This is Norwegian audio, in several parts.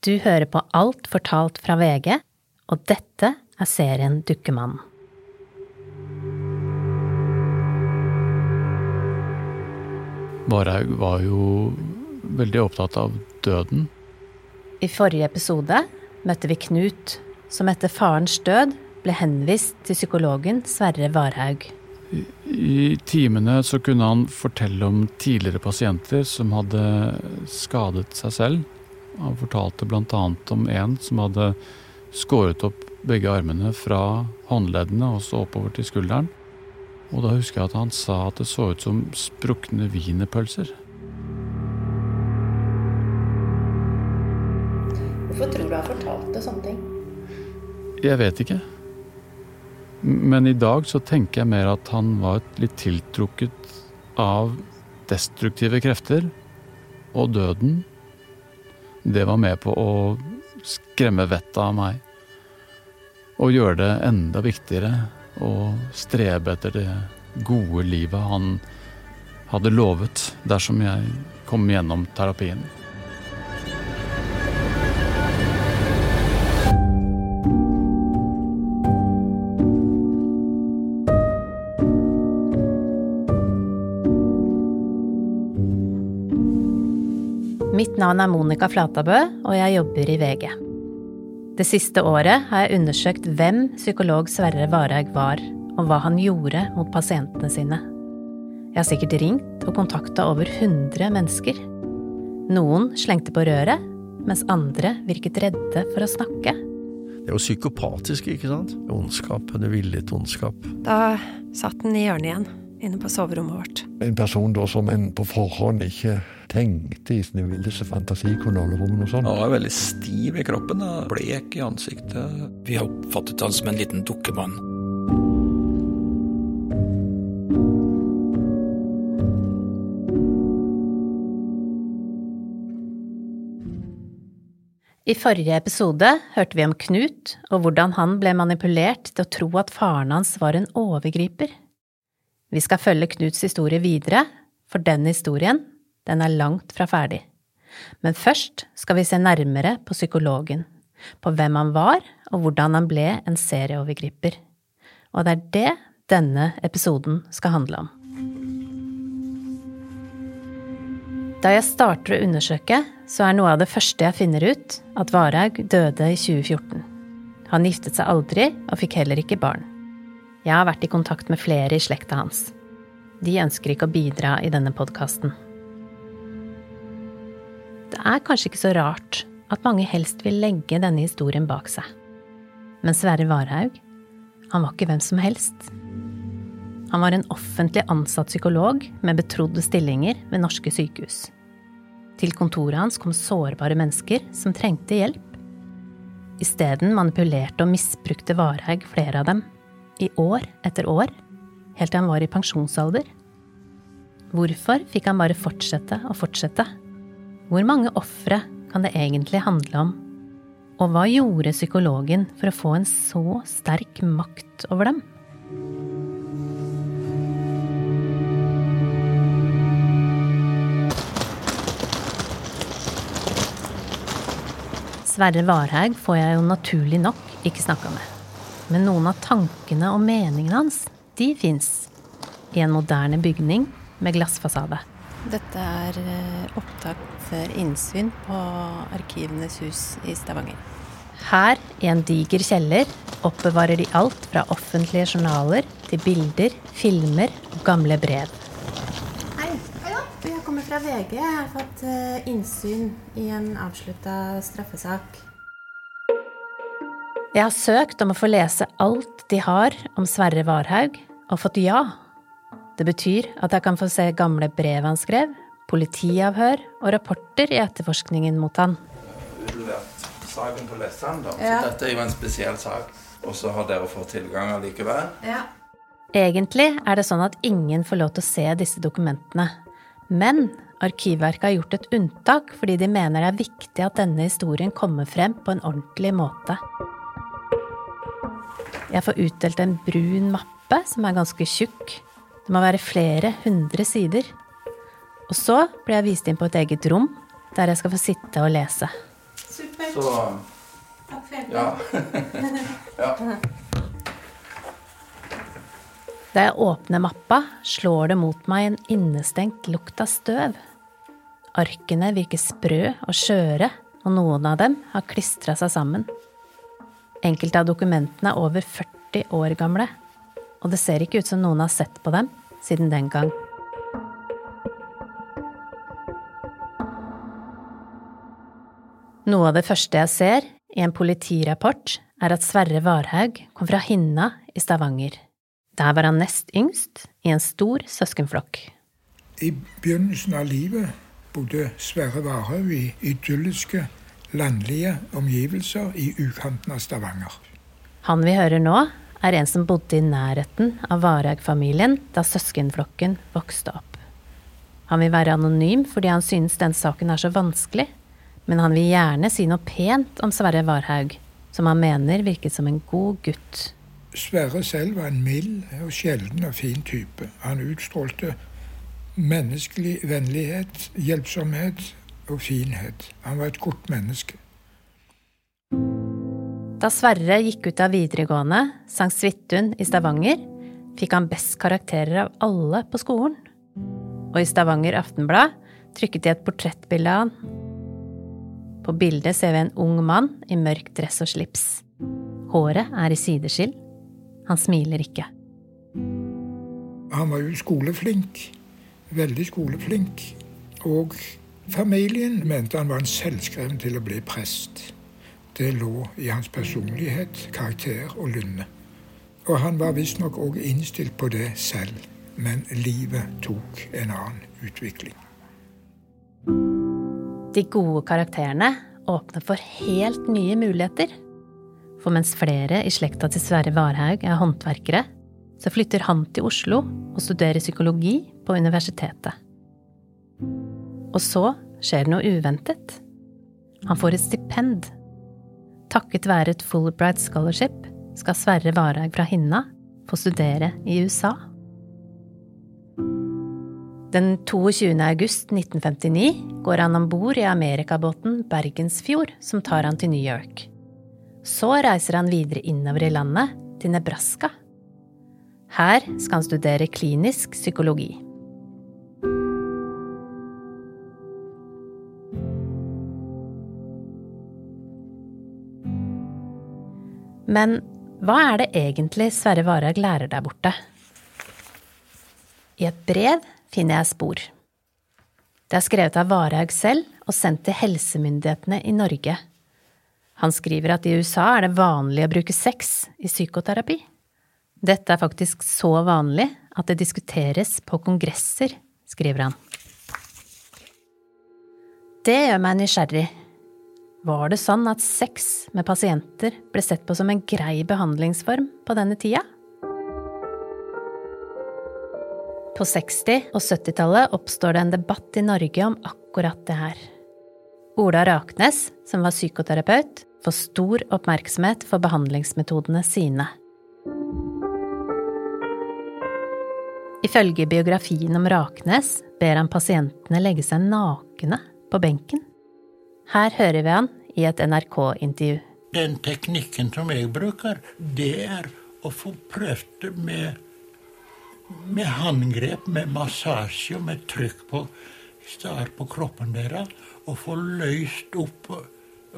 Du hører på Alt fortalt fra VG, og dette er serien Dukkemannen. Varhaug var jo veldig opptatt av døden. I forrige episode møtte vi Knut, som etter farens død ble henvist til psykologen Sverre Varhaug. I, I timene så kunne han fortelle om tidligere pasienter som hadde skadet seg selv. Han fortalte bl.a. om en som hadde skåret opp begge armene fra håndleddene og så oppover til skulderen. Og da husker jeg at han sa at det så ut som sprukne wienerpølser. Hvorfor tror du han fortalte sånne ting? Jeg vet ikke. Men i dag så tenker jeg mer at han var litt tiltrukket av destruktive krefter og døden. Det var med på å skremme vettet av meg. Og gjøre det enda viktigere å strebe etter det gode livet han hadde lovet dersom jeg kom gjennom terapien. Navn er Monica Flatabø, og jeg jobber i VG. Det siste året har jeg undersøkt hvem psykolog Sverre Varhaug var, og hva han gjorde mot pasientene sine. Jeg har sikkert ringt og kontakta over 100 mennesker. Noen slengte på røret, mens andre virket redde for å snakke. Det er jo psykopatisk, ikke sant? Ondskap. Det villet ondskap. Da satt den i hjørnet igjen, inne på soverommet vårt. En person da som en på forhånd ikke tenkte i sin villeste fantasi kunne holde på med noe sånt. Han var veldig stiv i kroppen og blek i ansiktet. Vi har oppfattet han som en liten dukkemann. I forrige episode hørte vi om Knut og hvordan han ble manipulert til å tro at faren hans var en overgriper. Vi skal følge Knuts historie videre, for den historien, den er langt fra ferdig. Men først skal vi se nærmere på psykologen, på hvem han var og hvordan han ble en serieovergriper. Og det er det denne episoden skal handle om. Da jeg starter å undersøke, så er noe av det første jeg finner ut, at Varhaug døde i 2014. Han giftet seg aldri og fikk heller ikke barn. Jeg har vært i kontakt med flere i slekta hans. De ønsker ikke å bidra i denne podkasten. Det er kanskje ikke så rart at mange helst vil legge denne historien bak seg. Men Sverre Varhaug, han var ikke hvem som helst. Han var en offentlig ansatt psykolog med betrodde stillinger ved norske sykehus. Til kontoret hans kom sårbare mennesker som trengte hjelp. Isteden manipulerte og misbrukte Varhaug flere av dem, i år etter år, helt til han var i pensjonsalder. Hvorfor fikk han bare fortsette og fortsette? Hvor mange ofre kan det egentlig handle om? Og hva gjorde psykologen for å få en så sterk makt over dem? Sverre Varhaug får jeg jo naturlig nok ikke snakka med. Men noen av tankene og meningene hans, de fins. I en moderne bygning med glassfasade. Dette er eh, opptak for innsyn på Arkivenes hus i Stavanger. Her, i en diger kjeller, oppbevarer de alt fra offentlige journaler til bilder, filmer og gamle brev. Hei. Jeg kommer fra VG. Jeg har fått eh, innsyn i en avslutta straffesak. Jeg har søkt om å få lese alt de har om Sverre Varhaug, og fått ja. Det betyr at jeg kan få se gamle brev han skrev, politiavhør og rapporter i etterforskningen mot han. Saken på da. Ja. Så dette er jo en spesiell sak. Og så har dere fått tilgang allikevel. Ja. Egentlig er det sånn at ingen får lov til å se disse dokumentene. Men Arkivverket har gjort et unntak fordi de mener det er viktig at denne historien kommer frem på en ordentlig måte. Jeg får utdelt en brun mappe som er ganske tjukk. Det må være flere hundre sider. Og så blir jeg vist inn på et eget rom, der jeg skal få sitte og lese. Supert. Så Takk for hjelpen. ja. ja. Da jeg åpner mappa, slår det mot meg en innestengt lukt av støv. Arkene virker sprø og skjøre, og noen av dem har klistra seg sammen. Enkelte av dokumentene er over 40 år gamle, og det ser ikke ut som noen har sett på dem siden den gang. Noe av det første jeg ser i en politirapport, er at Sverre Varhaug kom fra Hinna i Stavanger. Der var han nest yngst i en stor søskenflokk. I begynnelsen av livet bodde Sverre Varhaug i idylliske, landlige omgivelser i utkanten av Stavanger. Han vi hører nå, er en som bodde i nærheten av Varhaug-familien da søskenflokken vokste opp. Han vil være anonym fordi han synes den saken er så vanskelig, men han vil gjerne si noe pent om Sverre Varhaug, som han mener virket som en god gutt. Sverre selv var en mild og sjelden og fin type. Han utstrålte menneskelig vennlighet, hjelpsomhet og finhet. Han var et godt menneske. Da Sverre gikk ut av videregående, sang Svithun i Stavanger, fikk han best karakterer av alle på skolen. Og i Stavanger Aftenblad trykket de et portrettbilde av han. På bildet ser vi en ung mann i mørk dress og slips. Håret er i sideskill. Han smiler ikke. Han var jo skoleflink. Veldig skoleflink. Og familien mente han var en selvskreven til å bli prest. Det lå i hans personlighet, karakter og lynne. Og han var visstnok òg innstilt på det selv, men livet tok en annen utvikling. De gode karakterene åpner for helt nye muligheter. For mens flere i slekta til Sverre Varhaug er håndverkere, så flytter han til Oslo og studerer psykologi på universitetet. Og så skjer det noe uventet. Han får et stipend. Takket være et Fulbright Scholarship skal Sverre Varhaug fra Hinna få studere i USA. Den 22. august 1959 går han om bord i amerikabåten Bergensfjord, som tar han til New York. Så reiser han videre innover i landet, til Nebraska. Her skal han studere klinisk psykologi. Men hva er det egentlig Sverre Varhaug lærer der borte? I et brev finner jeg spor. Det er skrevet av Varhaug selv og sendt til helsemyndighetene i Norge. Han skriver at i USA er det vanlig å bruke sex i psykoterapi. Dette er faktisk så vanlig at det diskuteres på kongresser, skriver han. Det gjør meg nysgjerrig. Var det sånn at sex med pasienter ble sett på som en grei behandlingsform på denne tida? På 60- og 70-tallet oppstår det en debatt i Norge om akkurat det her. Ola Raknes, som var psykoterapeut, får stor oppmerksomhet for behandlingsmetodene sine. Ifølge biografien om Raknes ber han pasientene legge seg nakne på benken. Her hører vi han i et NRK-intervju. Den teknikken som jeg bruker, det er å få prøvd med, med håndgrep, med massasje og med trykk på steder på kroppen deres. Og få løst opp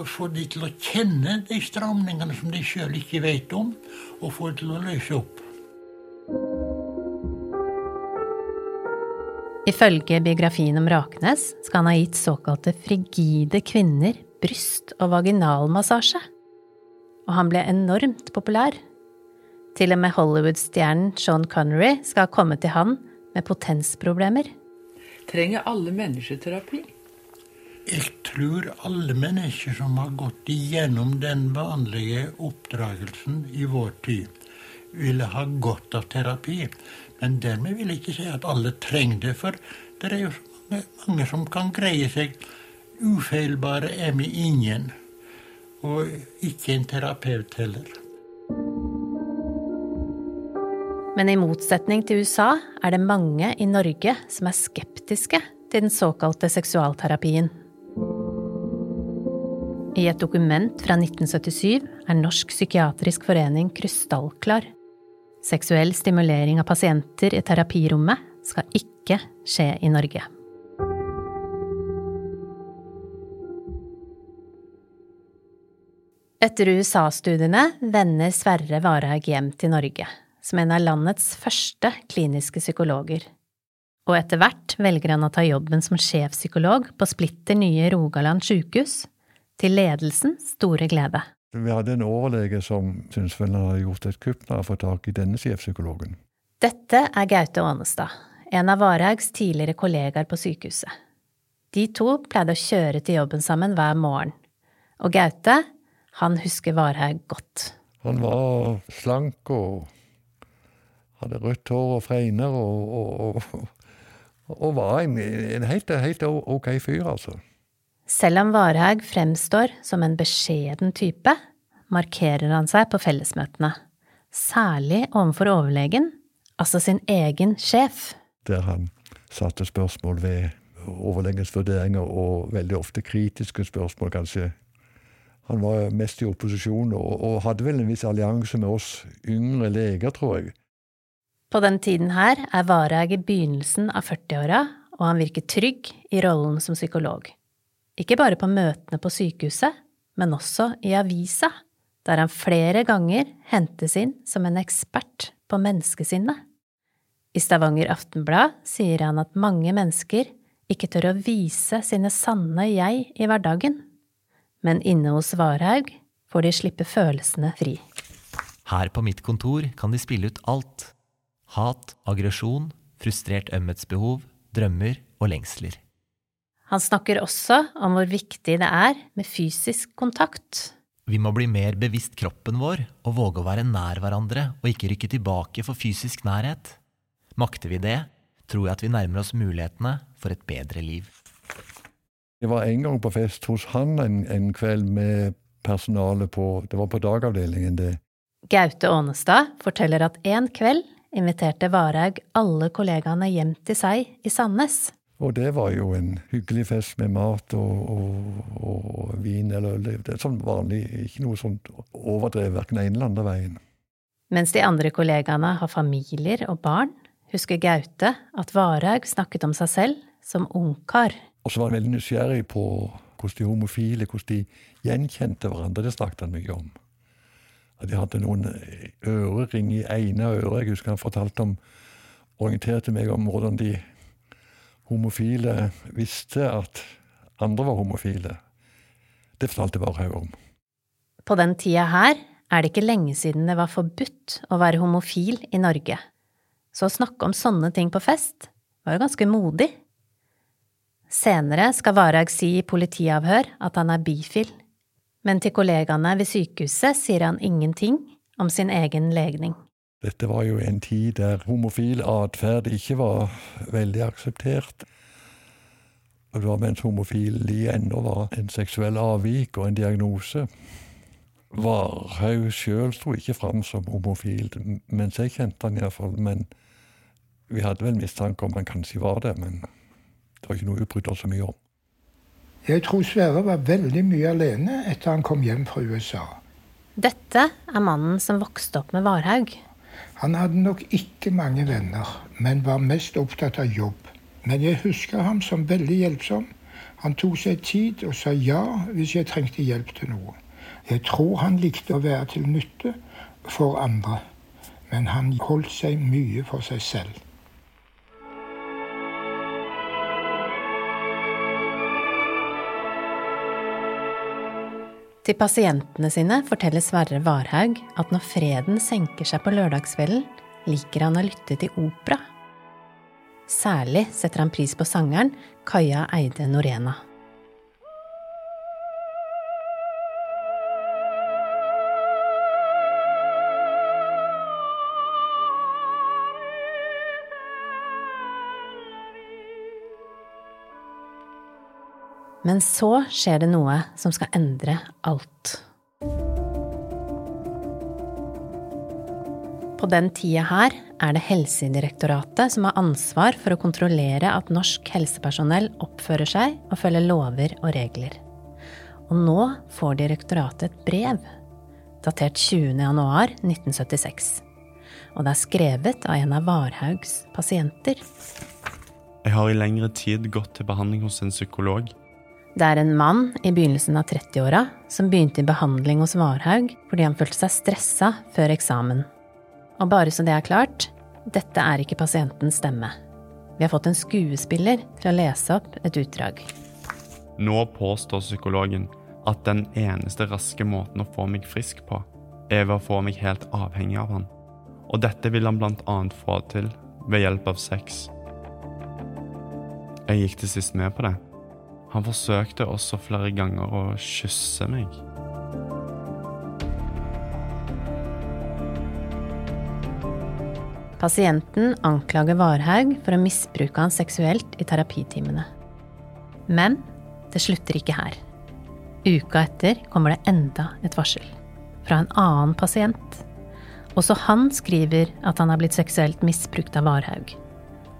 Få de til å kjenne de stramningene som de sjøl ikke vet om, og få de til å løse opp. Ifølge biografien om Raknes skal han ha gitt såkalte frigide kvinner bryst- og vaginalmassasje. Og han ble enormt populær. Til og med Hollywood-stjernen Sean Connery skal ha kommet til han med potensproblemer. Trenger alle mennesker terapi? Jeg tror alle mennesker som har gått igjennom den vanlige oppdragelsen i vår tid, ville ha godt av terapi. Men dermed vil jeg ikke si at alle trenger det, for det er jo mange, mange som kan greie seg ufeilbare er vi ingen. Og ikke en terapeut heller. Men i motsetning til USA er det mange i Norge som er skeptiske til den såkalte seksualterapien. I et dokument fra 1977 er Norsk psykiatrisk forening krystallklar. Seksuell stimulering av pasienter i terapirommet skal ikke skje i Norge. Etter USA-studiene vender Sverre Varhaug hjem til Norge, som en av landets første kliniske psykologer. Og etter hvert velger han å ta jobben som sjefpsykolog på splitter nye Rogaland sjukehus, til ledelsens store glede. Vi hadde en overlege som syntes vel han hadde gjort et kupp når han fått tak i denne sjefpsykologen. Dette er Gaute Ånestad, en av Varhaugs tidligere kollegaer på sykehuset. De to pleide å kjøre til jobben sammen hver morgen, og Gaute, han husker Varhaug godt. Han var slank og hadde rødt hår og fregner og, og, og, og var en, en helt, helt ok fyr, altså. Selv om Varhaug fremstår som en beskjeden type, markerer han seg på fellesmøtene, særlig overfor overlegen, altså sin egen sjef. Der han satte spørsmål ved overlegens vurderinger, og veldig ofte kritiske spørsmål, kanskje. Han var mest i opposisjon, og, og hadde vel en viss allianse med oss yngre leger, tror jeg. På den tiden her er Varhaug i begynnelsen av 40-åra, og han virker trygg i rollen som psykolog. Ikke bare på møtene på sykehuset, men også i avisa, der han flere ganger hentes inn som en ekspert på menneskesinnet. I Stavanger Aftenblad sier han at mange mennesker ikke tør å vise sine sanne jeg i hverdagen, men inne hos Varhaug får de slippe følelsene fri. Her på mitt kontor kan de spille ut alt. Hat, aggresjon, frustrert ømhetsbehov, drømmer og lengsler. Han snakker også om hvor viktig det er med fysisk kontakt. Vi må bli mer bevisst kroppen vår og våge å være nær hverandre og ikke rykke tilbake for fysisk nærhet. Makter vi det, tror jeg at vi nærmer oss mulighetene for et bedre liv. Jeg var en gang på fest hos han en, en kveld med personalet på Det var på dagavdelingen, det. Gaute Ånestad forteller at en kveld inviterte Varhaug alle kollegaene hjem til seg i Sandnes. Og det var jo en hyggelig fest med mat og, og, og vin eller øl. Det er sånn vanlig, ikke noe sånt overdrevet verken ene eller andre veien. Mens de andre kollegaene har familier og barn, husker Gaute at Varhaug snakket om seg selv som ungkar. Og så var han veldig nysgjerrig på hvordan de homofile hvordan de gjenkjente hverandre. Det snakket han mye om. At de hadde noen ørering i ene øret. Jeg husker han fortalte om orienterte meg om hvordan de homofile visste at andre var homofile. Det fortalte Varhaug om. På den tida her er det ikke lenge siden det var forbudt å være homofil i Norge. Så å snakke om sånne ting på fest var jo ganske modig. Senere skal Varhaug si i politiavhør at han er bifil, men til kollegaene ved sykehuset sier han ingenting om sin egen legning. Dette var jo en tid der homofil atferd ikke var veldig akseptert. Og det var mens homofili ennå var en seksuell avvik og en diagnose. Varhaug sjøl sto ikke fram som homofil, mens jeg kjente han iallfall. Men vi hadde vel mistanke om han kanskje var det, men det var ikke noe vi brydde oss så mye om. Jeg tror Sverre var veldig mye alene etter han kom hjem fra USA. Dette er mannen som vokste opp med Varhaug. Han hadde nok ikke mange venner, men var mest opptatt av jobb. Men jeg husker ham som veldig hjelpsom. Han tok seg tid og sa ja hvis jeg trengte hjelp til noe. Jeg tror han likte å være til nytte for andre, men han holdt seg mye for seg selv. Til pasientene sine forteller Sverre Varhaug at når freden senker seg på lørdagskvelden, liker han å lytte til opera. Særlig setter han pris på sangeren Kaja Eide Norena. Men så skjer det noe som skal endre alt. På den tida her er det Helsedirektoratet som har ansvar for å kontrollere at norsk helsepersonell oppfører seg og følger lover og regler. Og nå får direktoratet et brev, datert 20. januar 1976. Og det er skrevet av en av Varhaugs pasienter. Jeg har i lengre tid gått til behandling hos en psykolog. Det er en mann i begynnelsen av 30-åra som begynte i behandling hos Varhaug fordi han følte seg stressa før eksamen. Og bare så det er klart, dette er ikke pasientens stemme. Vi har fått en skuespiller til å lese opp et utdrag. Nå påstår psykologen at den eneste raske måten å få meg frisk på, er ved å få meg helt avhengig av han. Og dette vil han annet få til ved hjelp av sex. Jeg gikk til sist med på det. Han forsøkte også flere ganger å kysse meg. Pasienten anklager Varhaug for å misbruke han seksuelt i terapitimene. Men det slutter ikke her. Uka etter kommer det enda et varsel. Fra en annen pasient. Også han skriver at han har blitt seksuelt misbrukt av Varhaug.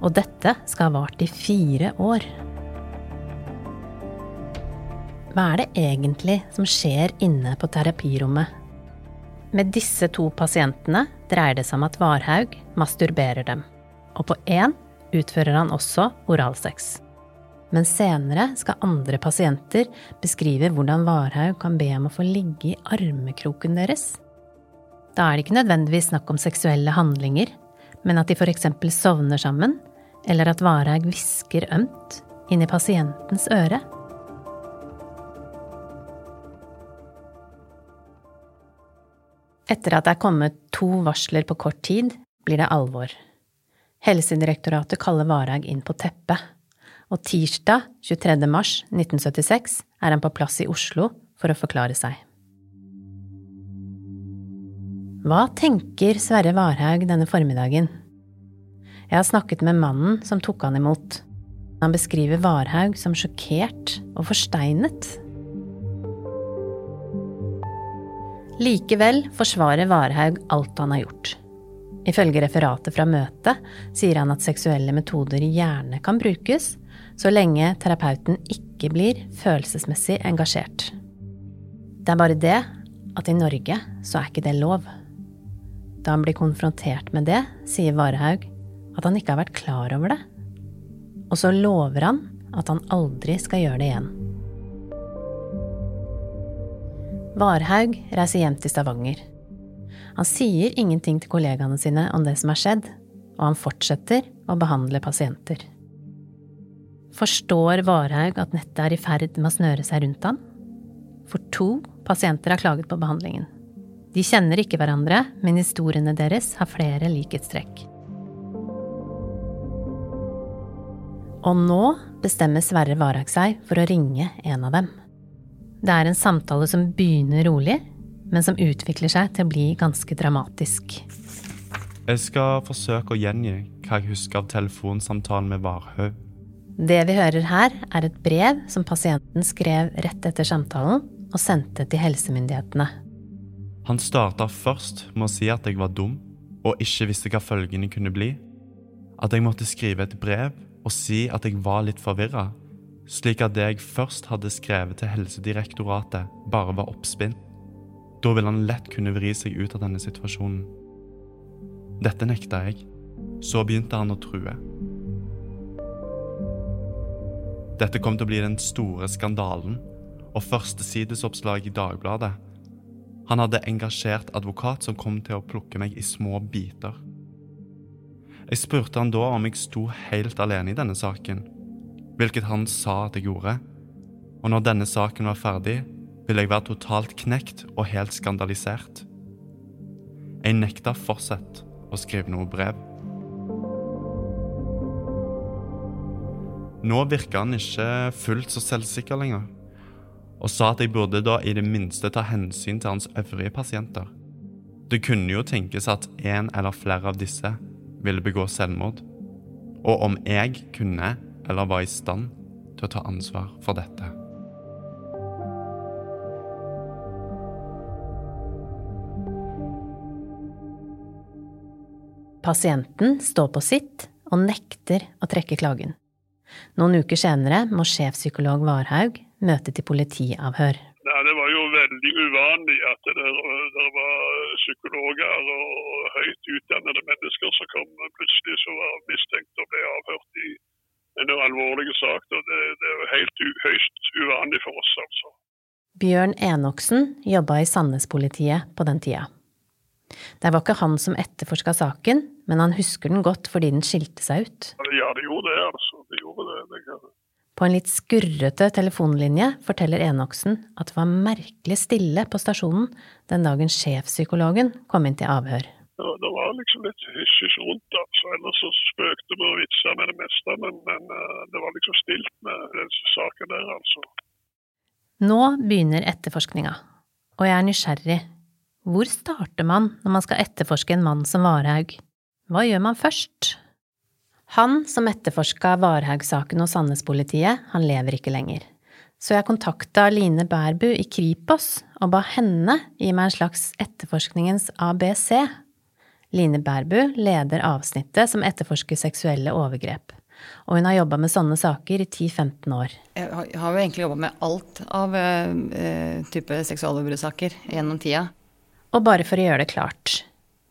Og dette skal ha vart i fire år. Hva er det egentlig som skjer inne på terapirommet? Med disse to pasientene dreier det seg om at Varhaug masturberer dem. Og på én utfører han også oralsex. Men senere skal andre pasienter beskrive hvordan Varhaug kan be om å få ligge i armekroken deres. Da er det ikke nødvendigvis snakk om seksuelle handlinger, men at de f.eks. sovner sammen, eller at Varhaug hvisker ømt inn i pasientens øre. Etter at det er kommet to varsler på kort tid, blir det alvor. Helsedirektoratet kaller Varhaug inn på teppet, og tirsdag 23. mars 1976 er han på plass i Oslo for å forklare seg. Hva tenker Sverre Varhaug denne formiddagen? Jeg har snakket med mannen som tok han imot. Han beskriver Varhaug som sjokkert og forsteinet. Likevel forsvarer Varhaug alt han har gjort. Ifølge referatet fra møtet sier han at seksuelle metoder gjerne kan brukes, så lenge terapeuten ikke blir følelsesmessig engasjert. Det er bare det at i Norge så er ikke det lov. Da han blir konfrontert med det, sier Varhaug at han ikke har vært klar over det. Og så lover han at han aldri skal gjøre det igjen. Varhaug reiser hjem til Stavanger. Han sier ingenting til kollegaene sine om det som har skjedd, og han fortsetter å behandle pasienter. Forstår Varhaug at nettet er i ferd med å snøre seg rundt han? For to pasienter har klaget på behandlingen. De kjenner ikke hverandre, men historiene deres har flere likhetstrekk. Og nå bestemmer Sverre Varhaug seg for å ringe en av dem. Det er en samtale som begynner rolig, men som utvikler seg til å bli ganske dramatisk. Jeg skal forsøke å gjengi hva jeg husker av telefonsamtalen med Varhaug. Det vi hører her, er et brev som pasienten skrev rett etter samtalen og sendte til helsemyndighetene. Han starta først med å si at jeg var dum og ikke visste hva følgene kunne bli. At jeg måtte skrive et brev og si at jeg var litt forvirra, slik at det jeg først hadde skrevet til Helsedirektoratet, bare var oppspinn. Da ville han lett kunne vri seg ut av denne situasjonen. Dette nekta jeg. Så begynte han å true. Dette kom til å bli den store skandalen og førstesidesoppslag i Dagbladet. Han hadde engasjert advokat som kom til å plukke meg i små biter. Jeg spurte han da om jeg sto helt alene i denne saken, hvilket han sa at jeg gjorde. Og når denne saken var ferdig, ville jeg være totalt knekt og helt skandalisert. Jeg nekta fortsatt å skrive noe brev. Nå virka han ikke fullt så selvsikker lenger, og sa at jeg burde da i det minste ta hensyn til hans øvrige pasienter. Det kunne jo tenkes at en eller flere av disse ville begå selvmord, og om jeg kunne eller var i stand til å ta ansvar for dette. Pasienten står på sitt og nekter å trekke klagen. Noen uker senere må sjefpsykolog Varhaug møte til politiavhør. veldig uvanlig at det, det var psykologer og høyt utdannede mennesker som kom plutselig som var mistenkt og ble avhørt i en alvorlig sak. Og det, det er helt høyst uvanlig for oss, altså. Bjørn Enoksen jobba i Sandnes-politiet på den tida. Det var ikke han som etterforska saken, men han husker den godt fordi den skilte seg ut. Ja, det gjorde det, altså. Det gjorde det. det på en litt skurrete telefonlinje forteller Enoksen at det var merkelig stille på stasjonen den dagen sjefpsykologen kom inn til avhør. Ja, det var liksom litt hysj rundt, altså. Så ellers så spøkte vi og vitsa med det meste, men, men, eh, det var liksom stilt med den saken der, altså. Nå begynner etterforskninga, og jeg er nysgjerrig. Hvor starter man når man skal etterforske en mann som Varhaug? Hva gjør man først? Han som etterforska Varhaug-saken hos Sandnes-politiet, han lever ikke lenger. Så jeg kontakta Line Bærbu i Kripos og ba henne gi meg en slags etterforskningens ABC. Line Bærbu leder avsnittet som etterforsker seksuelle overgrep og hun har jobba med sånne saker i 10-15 år. Jeg har jo egentlig jobba med alt av uh, type seksuallovbruddsaker gjennom tida. Og bare for å gjøre det klart,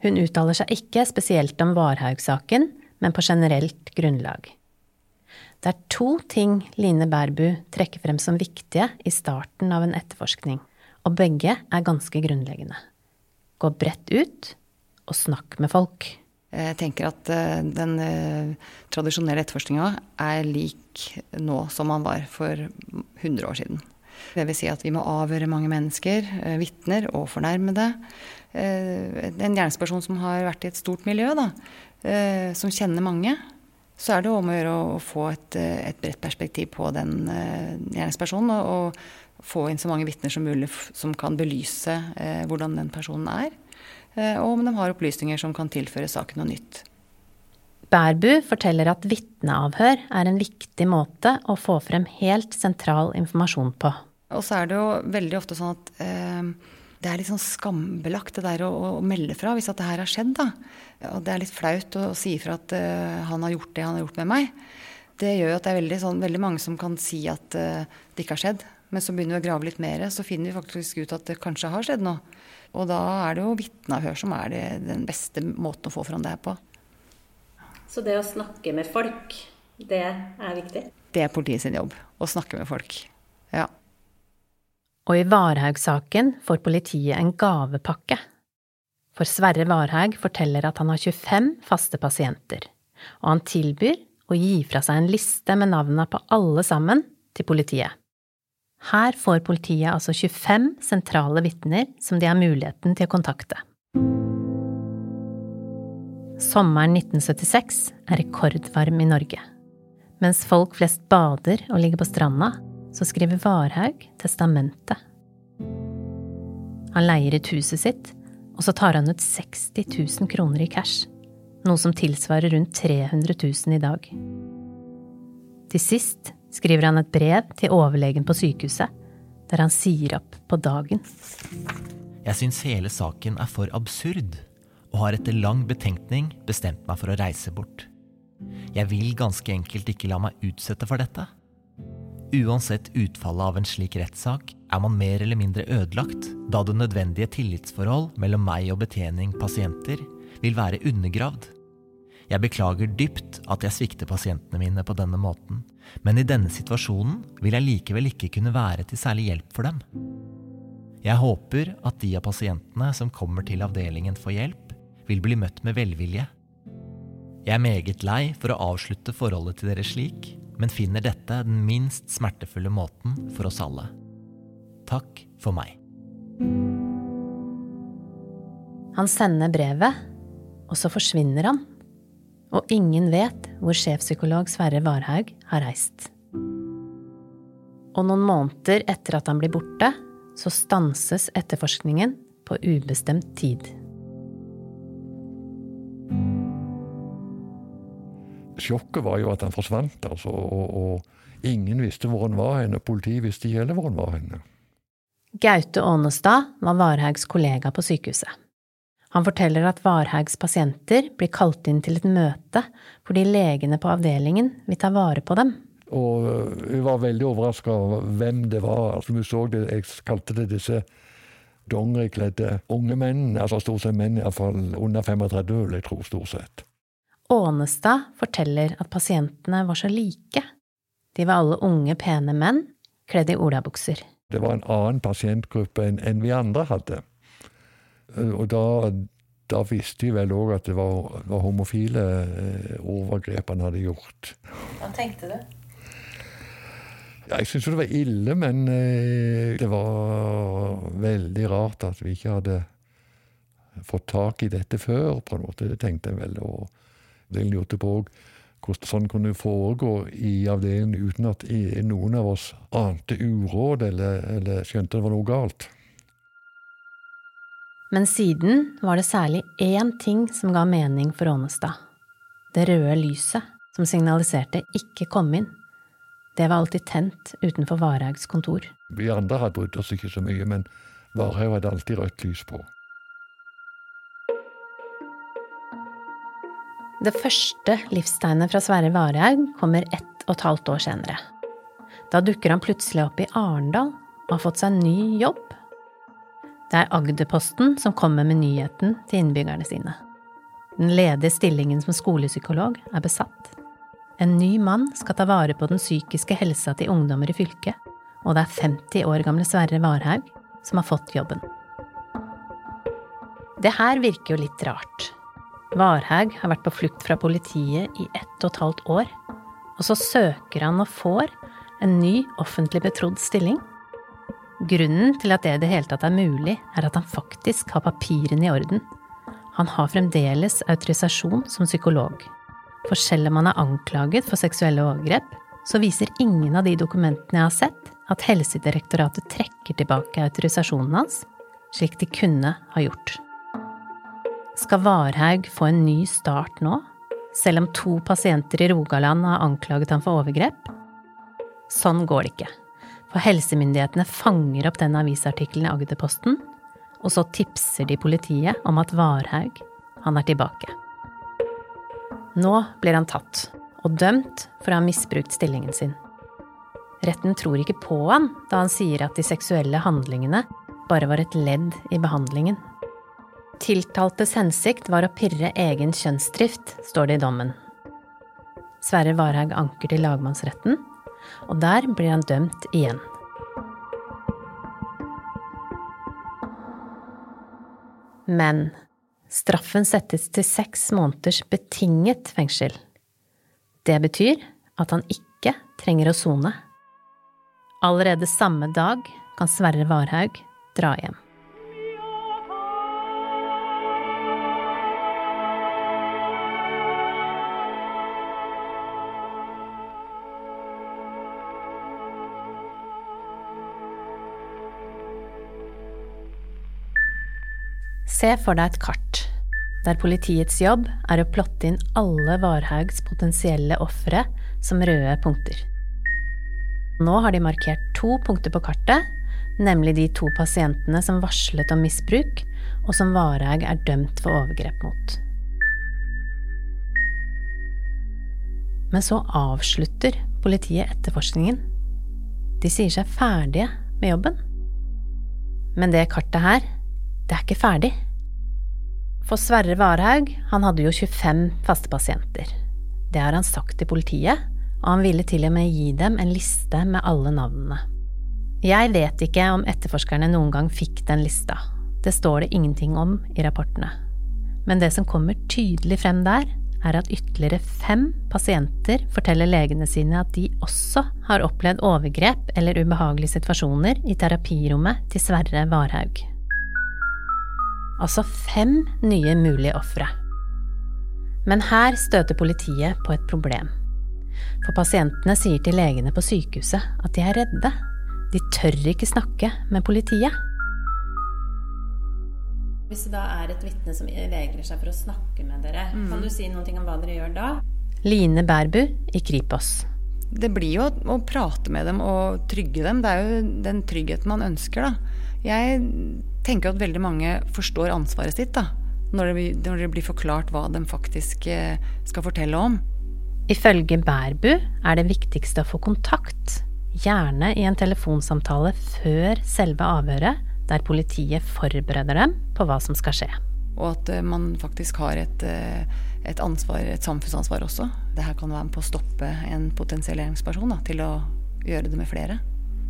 hun uttaler seg ikke spesielt om Varhaug-saken, men på generelt grunnlag. Det er to ting Line Bærbu trekker frem som viktige i starten av en etterforskning, og begge er ganske grunnleggende. Gå bredt ut, og snakk med folk. Jeg tenker at eh, den eh, tradisjonelle etterforskninga er lik nå som man var for 100 år siden. Det vil si at vi må avhøre mange mennesker, eh, vitner og fornærmede. En gjerningsperson som har vært i et stort miljø, da, som kjenner mange. Så er det om å gjøre å få et, et bredt perspektiv på den gjerningspersonen. Og, få inn så mange vitner som mulig som kan belyse hvordan den personen er. Eh, og om de har opplysninger som kan tilføre saken noe nytt. Bærbu forteller at vitneavhør er en viktig måte å få frem helt sentral informasjon på. Og så er det jo veldig ofte sånn at eh, det er litt sånn skambelagt det der å, å, melde fra hvis at det her har skjedd. da. Og det er litt flaut å, å si ifra at eh, han har gjort det han har gjort med meg. Det gjør jo at det er veldig, sånn, veldig mange som kan si at eh, det ikke har skjedd. Men så begynner vi å grave litt mer, så finner vi faktisk ut at det kanskje har skjedd noe. Og da er det jo vitneavhør som er det, den beste måten å få fram det her på. Så det å snakke med folk, det er viktig? Det er politiet sin jobb. Å snakke med folk. Ja. Og i Varhaug-saken får politiet en gavepakke. For Sverre Varhaug forteller at han har 25 faste pasienter, og han tilbyr å gi fra seg en liste med navnene på alle sammen til politiet. Her får politiet altså 25 sentrale vitner som de har muligheten til å kontakte. Sommeren 1976 er rekordvarm i Norge. Mens folk flest bader og ligger på stranda, så skriver Varhaug testamentet. Han leier ut huset sitt, og så tar han ut 60 000 kroner i cash, noe som tilsvarer rundt 300 000 i dag. Til sist skriver han et brev til overlegen på sykehuset, der han sier opp på dagen. Jeg syns hele saken er for absurd, og har etter lang betenkning bestemt meg for å reise bort. Jeg vil ganske enkelt ikke la meg utsette for dette. Uansett utfallet av en slik rettssak er man mer eller mindre ødelagt, da det nødvendige tillitsforhold mellom meg og betjening pasienter vil være undergravd. Jeg beklager dypt at jeg svikter pasientene mine på denne måten, men i denne situasjonen vil jeg likevel ikke kunne være til særlig hjelp for dem. Jeg håper at de av pasientene som kommer til avdelingen for hjelp, vil bli møtt med velvilje. Jeg er meget lei for å avslutte forholdet til dere slik, men finner dette den minst smertefulle måten for oss alle. Takk for meg. Han sender brevet, og så forsvinner han og ingen vet hvor sjefpsykolog Sverre Varhaug har reist. Og noen måneder etter at han blir borte, så stanses etterforskningen på ubestemt tid. Sjokket var jo at han forsvant, altså, og, og ingen visste hvor han var henne. Politiet visste ikke heller hvor han var henne. Gaute Ånestad var Varhaugs kollega på sykehuset. Han forteller at Varhaugs pasienter blir kalt inn til et møte fordi legene på avdelingen vil ta vare på dem. Og vi var veldig overraska over hvem det var. Altså, vi så det, Jeg kalte det disse dongerikledde unge menn, altså stort sett menn iallfall under 35, vil jeg tro, stort sett. Ånestad forteller at pasientene var så like. De var alle unge, pene menn kledd i olabukser. Det var en annen pasientgruppe enn en vi andre hadde. Og da, da visste de vel òg at det var, var homofile eh, overgrep han hadde gjort. Hva tenkte du? Ja, jeg syntes jo det var ille, men eh, det var veldig rart at vi ikke hadde fått tak i dette før, på en måte. Det tenkte jeg vel. Og jeg lurte på hvordan sånn kunne foregå i avdelingen uten at noen av oss ante uråd eller, eller skjønte det var noe galt. Men siden var det særlig én ting som ga mening for Ånestad. Det røde lyset som signaliserte ikke kom inn. Det var alltid tent utenfor Varhaugs kontor. Vi andre hadde brydd oss ikke så mye, men Varhaug hadde alltid rødt lys på. Det første livstegnet fra Sverre Varhaug kommer ett og et halvt år senere. Da dukker han plutselig opp i Arendal og har fått seg en ny jobb. Det er Agderposten som kommer med nyheten til innbyggerne sine. Den ledige stillingen som skolepsykolog er besatt. En ny mann skal ta vare på den psykiske helsa til ungdommer i fylket, og det er 50 år gamle Sverre Varhaug som har fått jobben. Det her virker jo litt rart. Varhaug har vært på flukt fra politiet i ett og et halvt år, og så søker han og får en ny offentlig betrodd stilling. Grunnen til at det i det hele tatt er mulig, er at han faktisk har papirene i orden. Han har fremdeles autorisasjon som psykolog. For selv om han er anklaget for seksuelle overgrep, så viser ingen av de dokumentene jeg har sett, at Helsedirektoratet trekker tilbake autorisasjonen hans, slik de kunne ha gjort. Skal Varhaug få en ny start nå, selv om to pasienter i Rogaland har anklaget ham for overgrep? Sånn går det ikke, for helsemyndighetene fanger opp den avisartikkelen i Agderposten, og så tipser de politiet om at Varhaug, han er tilbake. Nå blir han tatt, og dømt for å ha misbrukt stillingen sin. Retten tror ikke på han da han sier at de seksuelle handlingene bare var et ledd i behandlingen. Tiltaltes hensikt var å pirre egen kjønnsdrift, står det i dommen. Sverre Varhaug anker til lagmannsretten, og der blir han dømt igjen. Men straffen settes til seks måneders betinget fengsel. Det betyr at han ikke trenger å sone. Allerede samme dag kan Sverre Varhaug dra hjem. Se for deg et kart, der politiets jobb er å plotte inn alle Varhaugs potensielle ofre som røde punkter. Nå har de markert to punkter på kartet, nemlig de to pasientene som varslet om misbruk, og som Varhaug er dømt for overgrep mot. Men så avslutter politiet etterforskningen. De sier seg ferdige med jobben. Men det kartet her, det er ikke ferdig. For Sverre Varhaug, han hadde jo 25 faste pasienter. Det har han sagt til politiet, og han ville til og med gi dem en liste med alle navnene. Jeg vet ikke om etterforskerne noen gang fikk den lista, det står det ingenting om i rapportene. Men det som kommer tydelig frem der, er at ytterligere fem pasienter forteller legene sine at de også har opplevd overgrep eller ubehagelige situasjoner i terapirommet til Sverre Varhaug altså fem nye mulige ofre. Men her støter politiet på et problem. For pasientene sier til legene på sykehuset at de er redde. De tør ikke snakke med politiet. Hvis det da er et vitne som vegrer seg for å snakke med dere, mm. kan du si noe om hva dere gjør da? Line Bærbu i Kripos. Det blir jo å prate med dem og trygge dem. Det er jo den tryggheten man ønsker, da. Jeg tenker at veldig mange forstår ansvaret sitt da, når det, når det blir forklart hva de faktisk eh, skal fortelle om. Ifølge Bærbu er det viktigste å få kontakt, gjerne i en telefonsamtale før selve avhøret, der politiet forbereder dem på hva som skal skje. Og at eh, man faktisk har et, eh, et, ansvar, et samfunnsansvar også. Det her kan være med på å stoppe en potensiell gjerningsperson til å gjøre det med flere.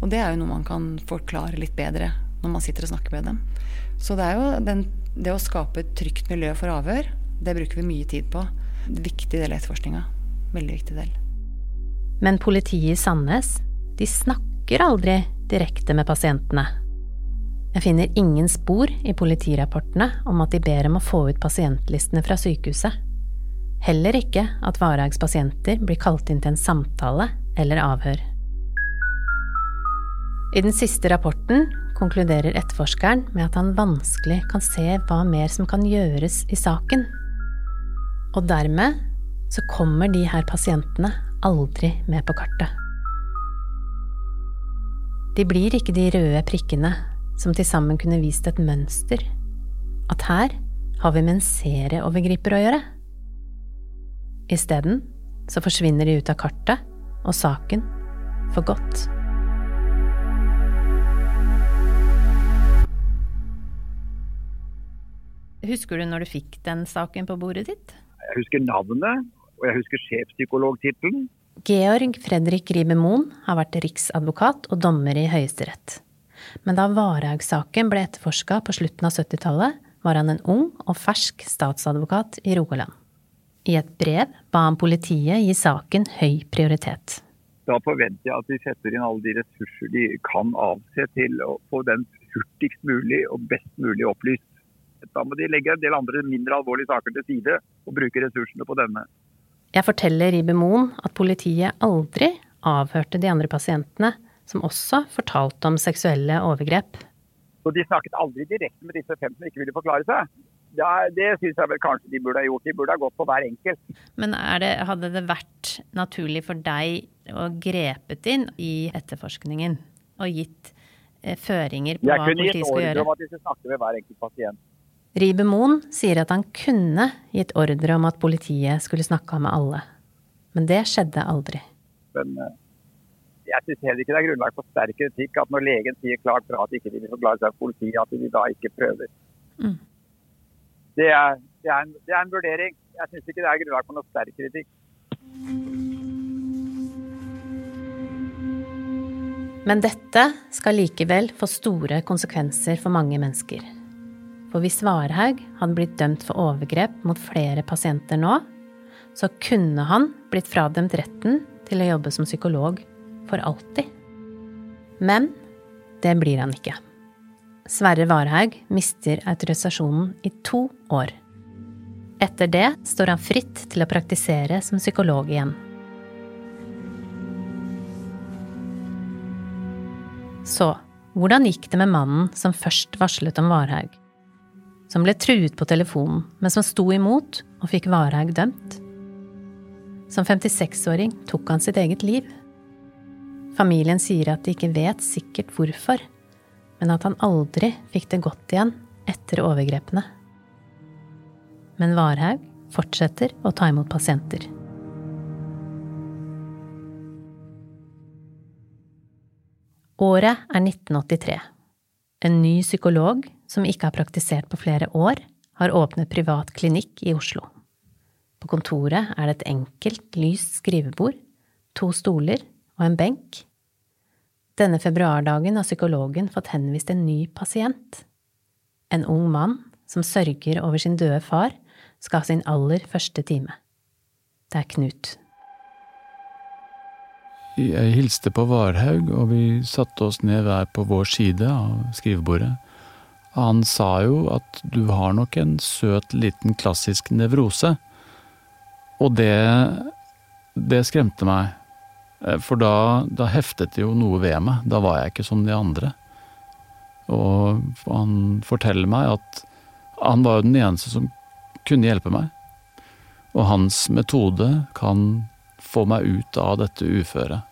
Og det er jo noe man kan forklare litt bedre når man sitter og snakker med dem. Så det er jo den, det å skape et trygt miljø for avhør, det bruker vi mye tid på. Viktig del av etterforskninga. Veldig viktig del. Men politiet i Sandnes, de snakker aldri direkte med pasientene. Jeg finner ingen spor i politirapportene om at de ber om å få ut pasientlistene fra sykehuset. Heller ikke at Varhags pasienter blir kalt inn til en samtale eller avhør. I den siste rapporten konkluderer etterforskeren med at han vanskelig kan se hva mer som kan gjøres i saken. Og dermed så kommer de her pasientene aldri med på kartet. De blir ikke de røde prikkene som til sammen kunne vist et mønster. At her har vi med en serieovergriper å gjøre. Isteden så forsvinner de ut av kartet og saken for godt. Husker du når du fikk den saken på bordet ditt? Jeg husker navnet, og jeg husker sjefpsykologtittelen. Georg Fredrik Ribe Moen har vært riksadvokat og dommer i Høyesterett. Men da Varhaug-saken ble etterforska på slutten av 70-tallet, var han en ung og fersk statsadvokat i Rogaland. I et brev ba han politiet gi saken høy prioritet. Da forventer jeg at de setter inn alle de ressurser de kan avse til å få den hurtigst mulig og best mulig opplyst. Da må de legge en del andre mindre alvorlige saker til side og bruke ressursene på denne. Jeg forteller Ribe Moen at politiet aldri avhørte de andre pasientene, som også fortalte om seksuelle overgrep. Så De snakket aldri direkte med disse fem som ikke ville forklare seg. Ja, det syns jeg vel kanskje de burde ha gjort. De burde ha gått på hver enkelt. Men det, hadde det vært naturlig for deg å grepet inn i etterforskningen og gitt eh, føringer på hva politiet skal gjøre? Jeg kunne gitt ordre om at de skulle snakke med hver enkelt pasient. Ribe Moen sier at han kunne gitt ordre om at politiet skulle snakka med alle. Men det skjedde aldri. Men eh, jeg syns heller ikke det er grunnlag for sterk kritikk at når legen sier klart fra at ikke de vil forklare seg politiet, at de da ikke prøver. Mm. Det, er, det, er en, det, er, en, vurdering. Jeg syns ikke det er grunnlag for noe sterk kritikk. Men dette skal likevel få store konsekvenser for mange mennesker. For hvis Varhaug hadde blitt dømt for overgrep mot flere pasienter nå, så kunne han blitt fradømt retten til å jobbe som psykolog for alltid. Men det blir han ikke. Sverre Varhaug mister autorisasjonen i to år. Etter det står han fritt til å praktisere som psykolog igjen. Så hvordan gikk det med mannen som først varslet om Varhaug? Som ble truet på telefonen, men som sto imot og fikk Varhaug dømt. Som 56-åring tok han sitt eget liv. Familien sier at de ikke vet sikkert hvorfor, men at han aldri fikk det godt igjen etter overgrepene. Men Varhaug fortsetter å ta imot pasienter. Året er 1983. En ny psykolog som ikke har praktisert på flere år, har åpnet privat klinikk i Oslo. På kontoret er det et enkelt, lyst skrivebord, to stoler og en benk. Denne februardagen har psykologen fått henvist en ny pasient. En ung mann som sørger over sin døde far, skal ha sin aller første time. Det er Knut. Jeg hilste på Varhaug, og vi satte oss ned hver på vår side av skrivebordet. Han sa jo at du har nok en søt, liten klassisk nevrose. Og det Det skremte meg. Eh, for da, da heftet det jo noe ved meg. Da var jeg ikke som de andre. Og han forteller meg at han var jo den eneste som kunne hjelpe meg. Og hans metode kan få meg ut av dette uføret.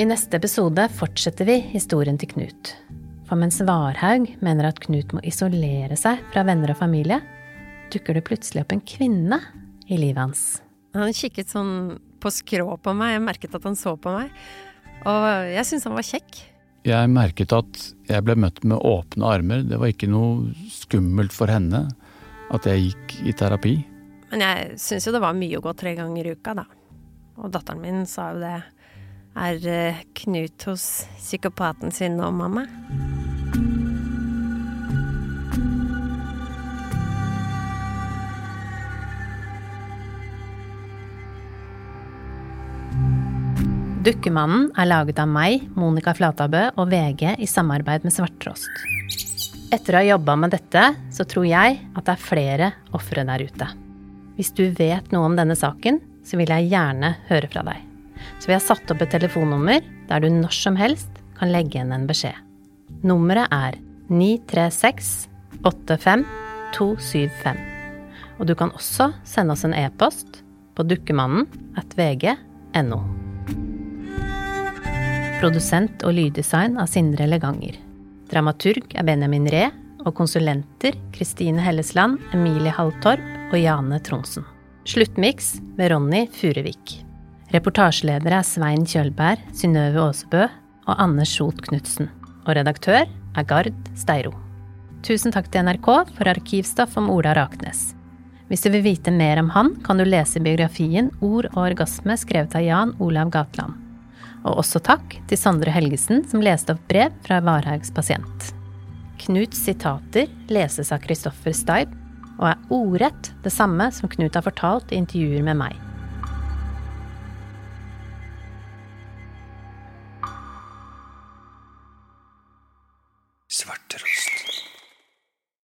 I neste episode fortsetter vi historien til Knut. For mens Varhaug mener at Knut må isolere seg fra venner og familie, dukker det plutselig opp en kvinne i livet hans. Han kikket sånn på skrå på meg, jeg merket at han så på meg. Og jeg syntes han var kjekk. Jeg merket at jeg ble møtt med åpne armer. Det var ikke noe skummelt for henne at jeg gikk i terapi. Men jeg syns jo det var mye å gå tre ganger i uka, da. Og datteren min sa jo det. Er eh, Knut hos psykopaten sin nå, mamma? Dukkemannen er laget av meg, Monica Flatabø og VG i samarbeid med Svarttrost. Etter å ha jobba med dette, så tror jeg at det er flere ofre der ute. Hvis du vet noe om denne saken, så vil jeg gjerne høre fra deg. Så vi har satt opp et telefonnummer der du når som helst kan legge igjen en beskjed. Nummeret er 936 85 275. Og du kan også sende oss en e-post på dukkemannen at vg.no. Produsent og lyddesign av Sindre Leganger. Dramaturg er Benjamin Ree, og konsulenter Kristine Hellesland, Emilie Halltorp og Jane Tronsen. Sluttmiks ved Ronny Furevik. Reportasjeledere er Svein Kjølberg, Synnøve Aasebø og Anne Skjot Knutsen. Og redaktør er Gard Steiro. Tusen takk til NRK for arkivstoff om Ola Raknes. Hvis du vil vite mer om han, kan du lese biografien Ord og orgasme skrevet av Jan Olav Gatland. Og også takk til Sondre Helgesen, som leste opp brev fra Varhaugs pasient. Knuts sitater leses av Kristoffer Steib, og er ordrett det samme som Knut har fortalt i intervjuer med meg. Svarterost.